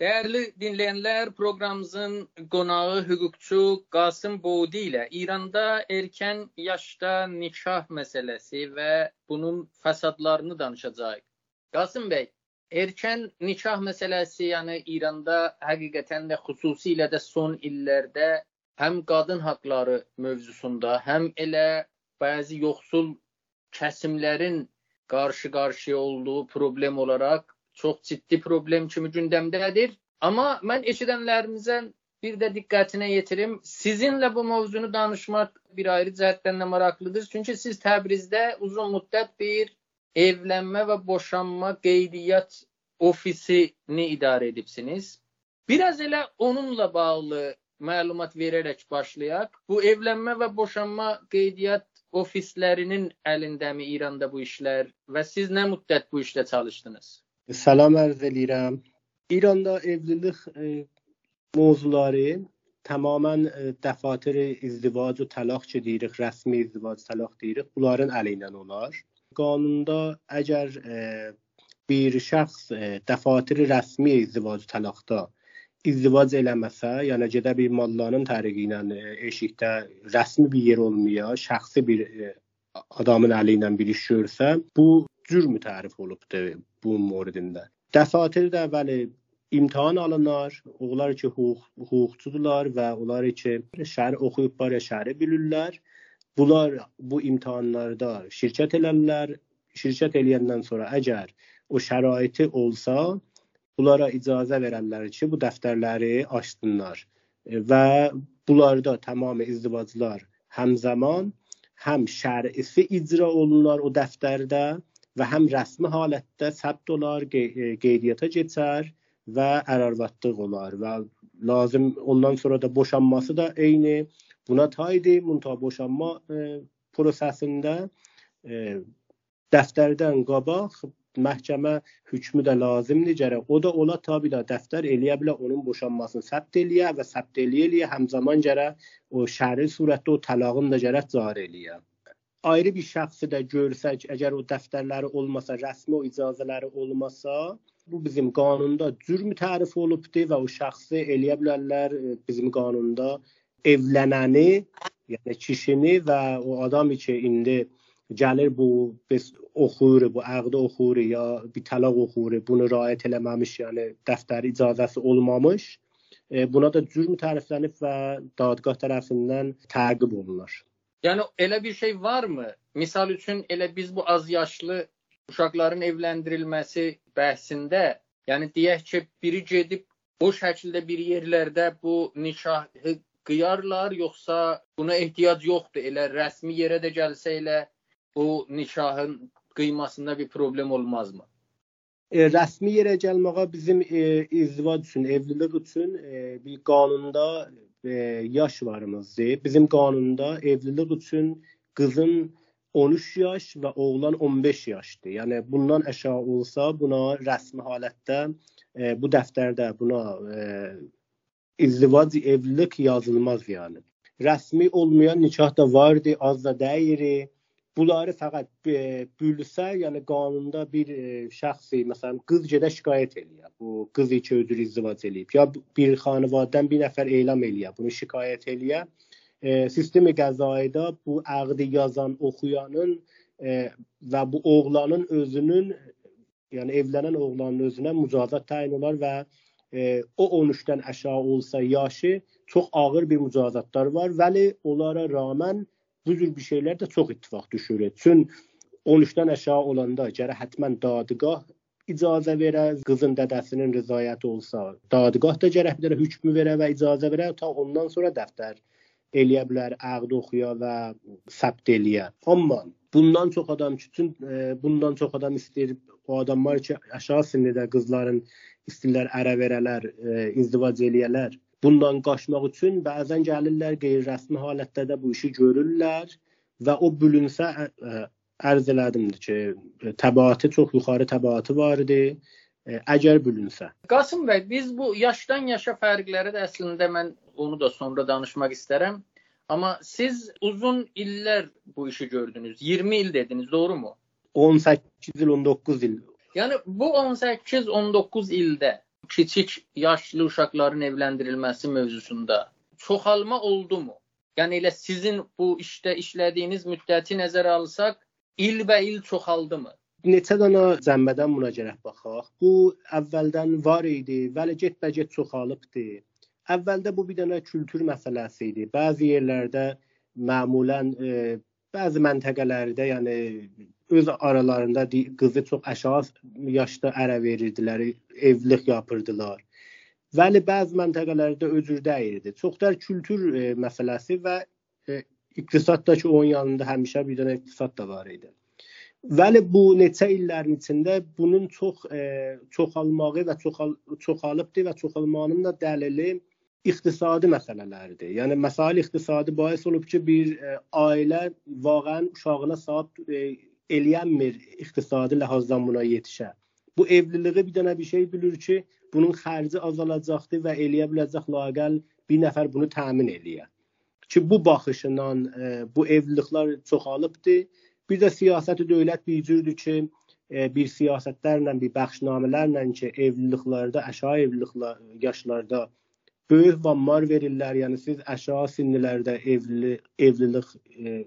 Dəyərli dinləyənlər, proqramımızın qonağı hüquqçu Qasım Bodi ilə İranda erkən yaşda nikah məsələsi və bunun fəsadlarını danışacağıq. Qasım bəy, erkən nikah məsələsi, yəni İranda həqiqətən də xüsusilə də son illərdə həm qadın haqqları mövzusunda, həm elə bəzi yoxsul kəsimlərin qarşı-qarşıya olduğu problem olaraq çox ciddi problem kimi gündəmdədir. Amma mən eşidənlərimizə bir də diqqətinə yetirim. Sizinlə bu mövzunu danışmaq bir ayrı cəhətdən də maraqlıdır. Çünki siz Təbrizdə uzun müddət bir evlənmə və boşanma qeydiyyat ofisini idarə edibsiniz. Biraz elə onunla bağlı məlumat verərək başlayaq. Bu evlənmə və boşanma qeydiyyat ofislərinin əlindəmi İranda bu işlər və siz nə müddət bu işdə çalışdınız? Salam ərz eləyirəm. İranda evlilik mövzuları tamamilə e, dəfatir izdivac və talaq ki deyirik, rəsmi izdivac, talaq deyirik, bunların əlindən olar. Qanunda əgər bir şəxs dəfatir rəsmi izdivac talaqda izdivac eləməsə, yəni gedə bir malların təriqi ilə eşikdə rəsmi bir yer olmaya, şəxsi bir adamın əli ilə bir iş görsə, bu cürm tərif olubdur bu moridində. Dəfatirdə bəli imtahan alınır. Onlar ki, hüquq hüquqçudurlar və onlar ki, şəhər oxuyublar ya şəhəri bilirlər. Bunlar bu imtahanlarda şirkət elərlər. Şirkət eləyəndən sonra əgər o şəraiti olsa, bunlara icazə verərlər ki, bu dəftərləri açsınlar və bunlarda tamamilə izdivaclar həmzaman həm şər'isi icra olunurlar o dəftərdə və həm rəsmi halətdə səbt olar, qeydiyyata keçər və ərarvatlıq olar və lazım ondan sonra da boşanması da eyni buna taydır. Munta boşanma e, prosesində e, dəftərdən qabaq məhkəmə hökmü də lazımdır gərək. O da ola tabi da dəftər eləyə bilər onun boşanmasını səbt eləyə və səbt eləyə eləyə həmzaman gərək o şəri surətdə o təlağını da gərək cari eləyə ayrı bir şəxsi də görsək, əgər o dəftərləri olmasa, rəsmi o icazələri olmasa, bu bizim qanunda cürm tərif olubdur və o şəxsi eləyə bilərlər e, bizim qanunda evlənəni, yəni kişini və o adam ki indi gəlir bu biz oxuyur, bu əqdə oxuyur ya bir tələq oxuyur, bunu riayət eləməmiş, yəni dəftər icazəsi olmamış, e, buna da cürm təriflənib və dadgah tərəfindən təqib olunur. Yəni elə bir şey varmı? Misal üçün elə biz bu az yaşlı uşaqların evləndirilməsi bəhsində, yəni deyək ki, biri gedib o şəkildə bir yerlərdə bu nikahı qıyarlar, yoxsa buna ehtiyac yoxdur. Elə rəsmi yerə də gəlsə elə o nikahın qıymasında bir problem olmazmı? E, rəsmi yerə gəlməyə bizim e, izdivac üçün, evlilik üçün e, bir qanunda e, yaş varımızdır. Bizim qanunda evlilik üçün qızın 13 yaş və oğlan 15 yaşdır. Yəni bundan aşağı olsa buna rəsmi halətdə e, bu dəftərdə buna e, izdivac evlilik yazılmaz yəni. Rəsmi olmayan nikah da vardı, az da deyil. Bunları fəqət e, bülsə, yəni qanunda bir e, şəxsi, məsələn, qız gedə şikayət eləyir. Bu qız iki ödür izdivac eləyib. Ya bir xanəvadən bir nəfər elam eləyir, bunu şikayət eləyir. E, sistemi qəzaida bu əqdi yazan oxuyanın e, və bu oğlanın özünün yəni evlənən oğlanın özünə mücazat təyin olar və e, o 13-dən aşağı olsa yaşı çox ağır bir mücazatlar var, vəli onlara rağmen bu cür bir şeylər də çox ittifaq düşür. Çün 13-dən aşağı olanda gərək həttəmən dadgah icazə verə, qızın dədəsinin rızayəti olsa, dadgah da gərək bir dənə hökmü verə və icazə verə, ta ondan sonra dəftər eləyə bilər, əqd oxuya və səbt eləyə. Amma bundan çox adam üçün e, bundan çox adam istəyir o adamlar ki, aşağı sinirdə qızların istirlər ərə verələr, e, izdivac eləyələr bundan qaçmaq üçün bəzən gəlirlər qeyri-rəsmi halətdə də bu işi görürlər və o bölünsə ərz elədimdir ki, təbaatı çox yuxarı təbaatı var idi. Əgər bölünsə. Qasım bəy, biz bu yaşdan yaşa fərqləri də əslində mən onu da sonra danışmaq istərəm. Amma siz uzun illər bu işi gördünüz. 20 il dediniz, doğrumu? 18 il, 19 il. Yəni bu 18-19 ildə kiçik yaşlı uşaqların evləndirilməsi mövzusunda çoxalma oldumu? Yəni elə sizin bu işdə işlədiyiniz müddəti nəzərə alsaq, ilbə-il çoxaldımı? Neçə dənə cəmbədən buna gərək baxaq. Bu əvvəldən var idi, bəli get-bəcət çoxalıbdı. Əvvəldə bu bir dənə kültür məsələsi idi. Bəzi yerlərdə məmulən e, bəzi məntəqələrdə, yəni öz aralarında qızı çox aşağı yaşda ərə verirdilər, evlilik yapırdılar. Bəli, bəzi məntəqələrdə özür dəyirdi. Çoxlar kültür e, məsələsi və e, iqtisaddakı onun yanında həmişə bir dənə iqtisad da var idi. Bəli, bu neçə illərin içində bunun çox e, çoxalmağı və çoxal çoxalıbdı və çoxalmağının da dəlili iqtisadi məsələlərdir. Yəni məsail iqtisadi bahis olub ki, bir e, ailə vaqəən uşağına sahib e, eləyənmir iqtisadi ləhazdan buna yetişə. Bu evliliyi bir dənə bir şey bilir ki, bunun xərci azalacaqdır və eləyə biləcək laqəl bir nəfər bunu təmin eləyə. Ki bu baxışından e, bu evliliklər çoxalıbdı Bir də siyasəti dövlət bir cürdür ki, e, bir siyasətlərlə, bir bəxşnamələrlə ki, evliliklərdə, aşağı evliliklər yaşlarda böyük vamlar verirlər. Yəni siz aşağı sinnilərdə evli evlilik e,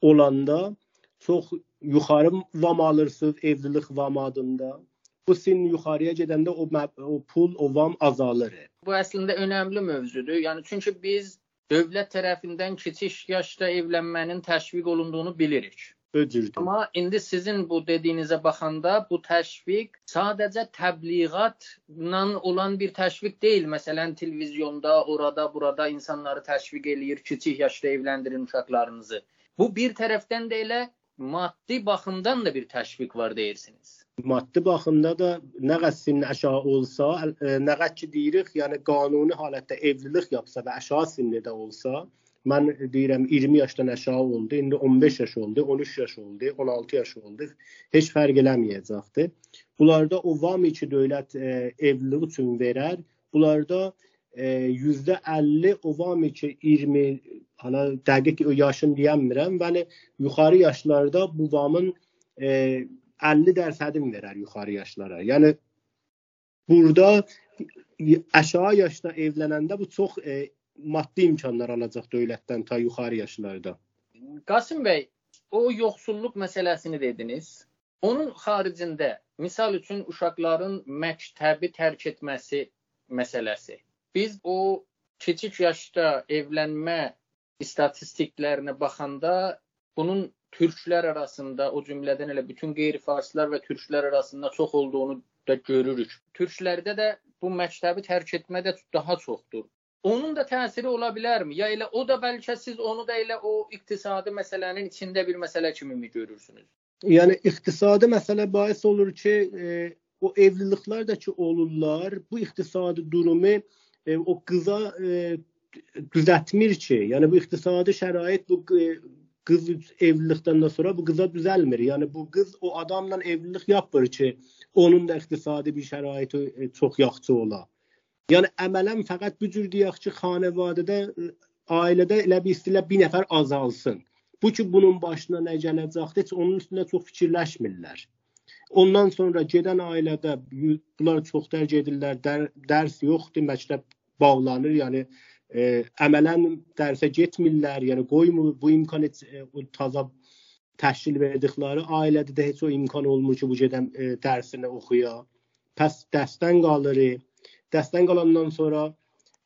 olanda çox yuxarı vam alırsınız evlilik vam adında. Bu sin yuxarıya gedəndə o o pul, o vam azalır. Bu əslində önəmli mövzudur. Yəni çünki biz dövlət tərəfindən kiçik yaşda evlənmənin təşviq olunduğunu bilirik. Öcürdür. Amma indi sizin bu dediyinizə baxanda bu təşviq sadəcə təbliğatla olan bir təşviq deyil. Məsələn, televizyonda, orada, burada insanları təşviq eləyir, kiçik yaşda evləndirin uşaqlarınızı. Bu bir tərəfdən də elə maddi baxımdan da bir təşviq var deyirsiniz maddi baxımda da nə sinni aşağı olsa, nə qədər ki deyirik, yəni qanuni halətdə evlilik yapsa və aşağı sinnidə olsa, mən deyirəm 20 yaşdan aşağı oldu, indi 15 yaş oldu, 13 yaş oldu, 16 yaş oldu. Heç fərq eləməyəcəkdir. Bunlarda o vami ki dövlət e, evlilik üçün verər, bunlarda e, yüzdə 50 o vami ki 20 hala dəqiq o yaşını deyəmirəm, bəli yuxarı yaşlarda bu vamın e, 50 dərhədin verər yuxarı yaşlara. Yəni burada aşağı yaşda evlənəndə bu çox e, maddi imkanlar alacaq dövlətdən ta yuxarı yaşlarda. Qasım bəy, o yoxsulluq məsələsini dediniz. Onun xaricində misal üçün uşaqların məktəbi tərk etməsi məsələsi. Biz o kiçik yaşda evlənmə istatistiklərinə baxanda bunun türklər arasında, o cümlədən elə bütün qeyri-farslar və türklər arasında çox olduğunu da görürük. Türklərdə də bu məktəbi tərk etmə də daha çoxdur. Onun da təsiri ola bilərmi? Ya elə o da bəlkə siz onu da elə o iqtisadi məsələnin içində bir məsələ kimi mi görürsünüz? Yəni iqtisadi məsələ bahis olur ki, e, o evliliklər də ki olurlar, bu iqtisadi durumu e, o qıza e, düzəltmir ki, yəni bu iqtisadi şərait bu e, qız evlilikdən sonra bu qıza düzəlmir. Yəni bu qız o adamla evlilik yapmır ki, onun da iqtisadi bir şəraiti e, çox yaxşı ola. Yəni əmələn fəqət bu cür deyək ki, xanəvadədə e, ailədə elə bir istilə bir nəfər azalsın. Bu ki bunun başına nə gələcəkdir, heç onun üstündə çox fikirləşmirlər. Ondan sonra gedən ailədə bunlar çox dərc edirlər, dər, dərs yoxdur, məktəb bağlanır, yəni e, əmələn dərsə getmirlər, yəni qoymur bu imkan heç e, taza təşkil verdikləri ailədə də heç o imkan olmur ki, bu gedən e, dərsini oxuya. Pəs dərsdən qalır. Dərsdən qalandan sonra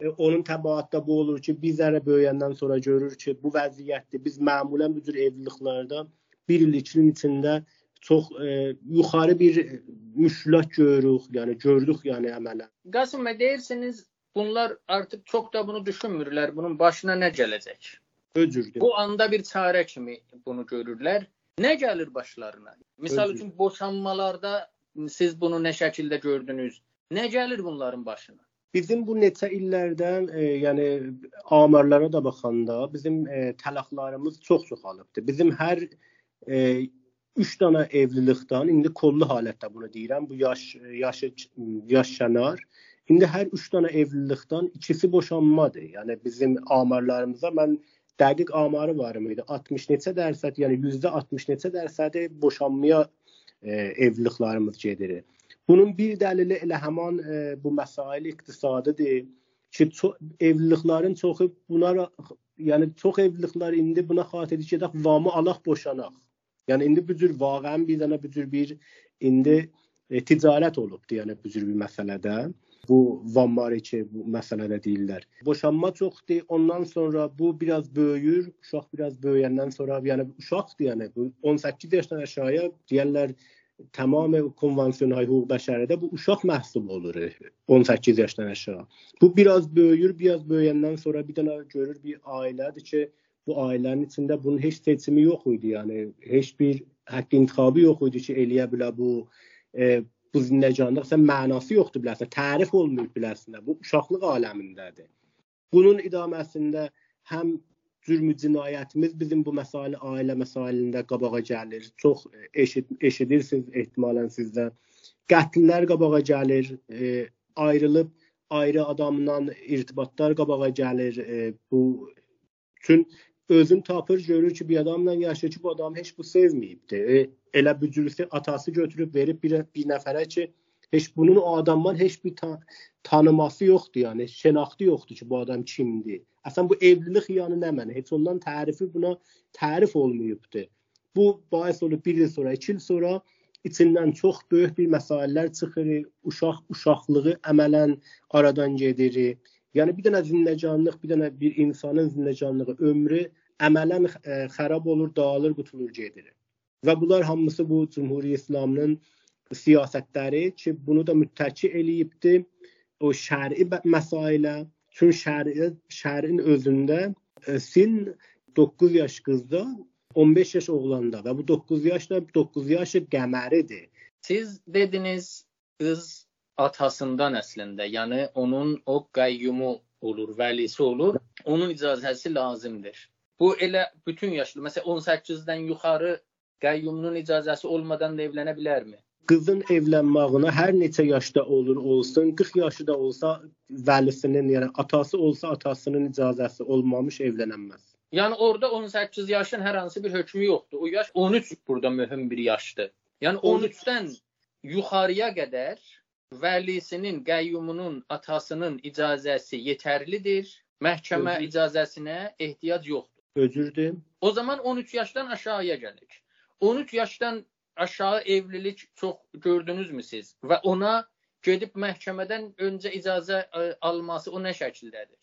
e, onun təbaatda bu olur ki, biz zərə böyüyəndən sonra görür ki, bu vəziyyətdir. Biz məmulən bu cür evliliklərdə bir il, iki ilin içində çox e, yuxarı bir müşkülat görürük, yəni gördük yəni əmələn. Qasım bəy deyirsiniz bunlar artık çok da bunu düşünmürlər. Bunun başına nə gələcək? Öcürdür. Bu anda bir çarə kimi bunu görürlər. Nə gəlir başlarına? Misal Öcür. üçün boşanmalarda siz bunu nə şəkildə gördünüz? Nə gəlir bunların başına? Bizim bu neçə illərdən, e, yəni amarlara da baxanda bizim e, təlaqlarımız çox çoxalıbdı. Bizim hər e, 3 dənə evlilikdən indi kollu halətdə bunu deyirəm. Bu yaş yaşı yaş şənar İndi hər 3 dənə evlilikdən ikisi boşanmadır. Yəni bizim amarlarımızda mən dəqiq amarı var idi. 60 neçə dərsət, yəni %60 neçə dərsədi boşanmaya e, evliliklərimiz gedir. Bunun bir dəlili elə həman e, bu məsail iqtisadidir ki, ço evliliklərin çoxu buna yəni çox evliliklər indi buna xatir edir ki, vamı alaq boşanaq. Yəni indi bu cür vaqəən bir dənə bu cür bir indi e, ticarət olubdu, yəni bu cür bir məsələdə. Bu Van Mariçi bu məsələdə deyirlər. Boşanma çoxdur. Ondan sonra bu biraz böyüyür. Uşaq biraz böyüyəndən sonra, yəni uşaqdır, yəni bu 18 yaşdan aşağıya deyirlər tamam konvansiyonel hüquq bəşəridə bu uşaq məhsub olur 18 yaşdan aşağı. Bu biraz böyüyür, biraz böyüyəndən sonra bir dənə görür bir ailədir ki, bu ailənin içində bunun heç seçimi yox idi, yəni heç bir haqq intiqabı yox idi ki, eləyə bilər bu e, bu zindəcanlıq sən mənası yoxdur bilərsən, tərif olmayıb bilərsən. Bu uşaqlıq aləmindədir. Bunun idaməsində həm cürmü cinayətimiz bizim bu məsələ ailə məsələsində qabağa gəlir. Çox eşit eşidirsiniz ehtimalən sizdə. Qətllər qabağa gəlir, e, ayrılıb ayrı adamla irtibatlar qabağa gəlir. E, bu üçün özün tapır görür ki, bir adamla yaşayır ki, bu adam heç bu sevməyibdi. E, elə bücürüsü atası götürüb verib bir, bir nəfərə ki, heç bunun o adamdan heç bir ta tanıması yoxdur, yəni şənaxtı yoxdur ki, bu adam kimdir. Əslən bu evlilik xıyanı nə mənə? Heç ondan tərifi buna tərif olmayıbdı. Bu bahis olub bir il sonra, iki il sonra içindən çox böyük bir məsələlər çıxır. Uşaq uşaqlığı əmələn aradan gedir. Yəni bir dənə zindəcanlıq, bir dənə bir insanın zindəcanlığı, ömrü əmələn e, xarab olur, dağılır, qutulur gedir. Və bunlar hamısı bu Cümhuriyyət İslamının siyasətləri ki, bunu da müttəki eləyibdi o şəri məsailə. Çünki şəri şərin özündə sin 9 yaş qızda, 15 yaş oğlanda və bu 9 yaş da 9 yaşı qəməridir. Siz dediniz qız atasından əslində, yəni onun o qəyyumu olur, vəlisi olur, onun icazəsi lazımdır. Bu elə bütün yaşlı, məsələn 18-dən yuxarı qəyyumunun icazəsi olmadan da evlənə bilərmi? Qızın evlənməyinə hər neçə yaşda olur olsun, 40 yaşı da olsa vəlisinin, yəni atası olsa atasının icazəsi olmamış evlənilməz. Yəni orada 18 yaşın hər hansı bir hökmü yoxdur. O yaş 13 burada mühüm bir yaşdır. Yəni 13-dən yuxarıya qədər vəlisinin, qəyyumunun, atasının icazəsi yetərlidir. Məhkəmə Özür. icazəsinə ehtiyac yoxdur. Özürdür. O zaman 13 yaşdan aşağıya gəlir. 13 yaşdan aşağı evlilik çox gördünüzmü siz? Və ona gedib məhkəmədən öncə icazə ə, e, alması o nə şəkildədir?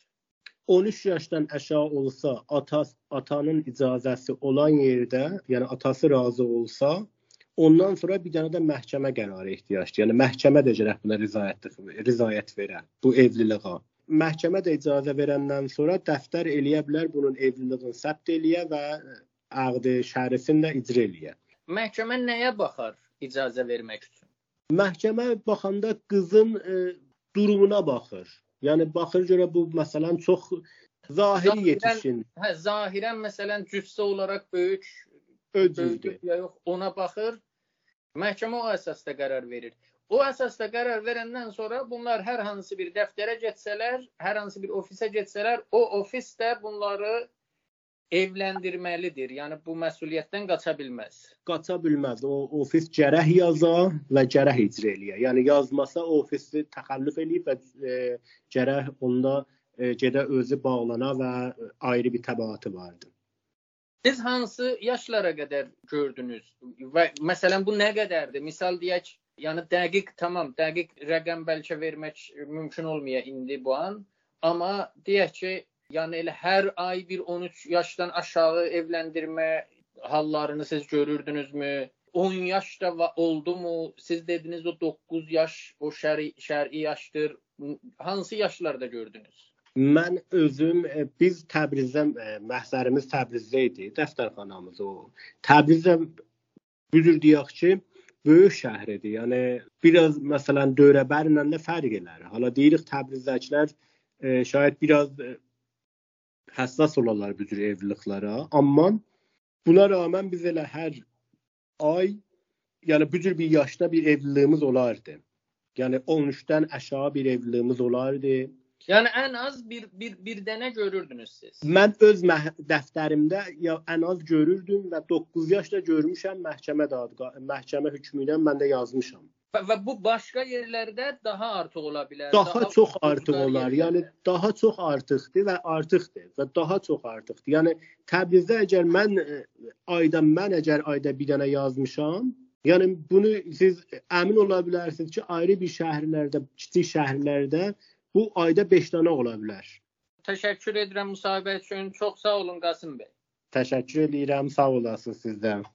13 yaşdan aşağı olsa, atas atanın icazəsi olan yerdə, yəni atası razı olsa, Ondan sonra bir dənə də məhkəmə qərarı ehtiyacdır. Yəni məhkəmə də gərək buna rizayət rizayət verə bu evliliyə. Məhkəmə də icazə verəndən sonra dəftər eləyə bilər bunun evliliyin səbt eləyə və əqdi şərifini də icra eləyə. Məhkəmə nəyə baxar icazə vermək üçün? Məhkəmə baxanda qızın e, durumuna baxır. Yəni baxır görə bu məsələn çox zahiri yetişkin. Hə, zahirən məsələn cüssə olaraq böyük Öcüzdür. Ya yox, ona baxır. Məhkəmə o əsasda qərar verir. O əsasda qərar verəndən sonra bunlar hər hansı bir dəftərə getsələr, hər hansı bir ofisə getsələr, o ofis də bunları evləndirməlidir. Yəni bu məsuliyyətdən qaça bilməz. Qaça bilməz. O ofis gərək yaza və gərək icra eləyə. Yəni yazmasa ofisi təxəllüf eləyib və e, gərək onda e, gedə özü bağlana və ayrı bir təbaatı vardır. Siz hansı yaşlara qədər gördünüz və məsələn bu nə qədərdir? Misal deyək, yəni dəqiq tamam, dəqiq rəqəm bəlkə vermək mümkün olmaya indi bu an, amma deyək ki, yəni elə hər ay bir 13 yaşdan aşağı evləndirmə hallarını siz görürdünüzmü? 10 yaş da oldumu? Siz dediniz o 9 yaş o şəri şəri yaşdır. Hansı yaşlarda gördünüz? Mən özüm e, biz Təbrizdən e, məhzərimiz Təbrizdə idi, dəftərxanamız o. Təbrizdə büdür deyək ki, böyük şəhridir. Yəni biraz məsələn Döyrəbərlə də fərq elər. Hala deyirik Təbrizdəkilər e, şayad biraz həssas olarlar bu cür evliliklərə, amma buna rağmen biz elə hər ay yəni bu cür bir yaşda bir evliliyimiz olardı. Yəni 13-dən aşağı bir evliliyimiz olardı. Yəni ən az bir bir bir dənə görürdünüz siz. Mən öz dəftərimdə ya ən az görürdüm və 9 yaşda görmüşəm məhkəmə dadı məhkəmə hökmü ilə mən də yazmışam. Və, və bu başqa yerlərdə daha artıq ola bilər. Daha, daha çox artıq olar. Yəni daha çox artıqdır və artıqdır və daha çox artıqdır. Yəni Təbrizdə əgər mən ayda mən əgər ayda bir dənə yazmışam, yəni bunu siz əmin ola bilərsiniz ki, ayrı bir şəhərlərdə, kiçik şəhərlərdə bu ayda 5 dənə ola bilər. Təşəkkür edirəm müsahibə üçün. Çox sağ olun Qasım bəy. Təşəkkür edirəm. Sağ olasınız sizdən.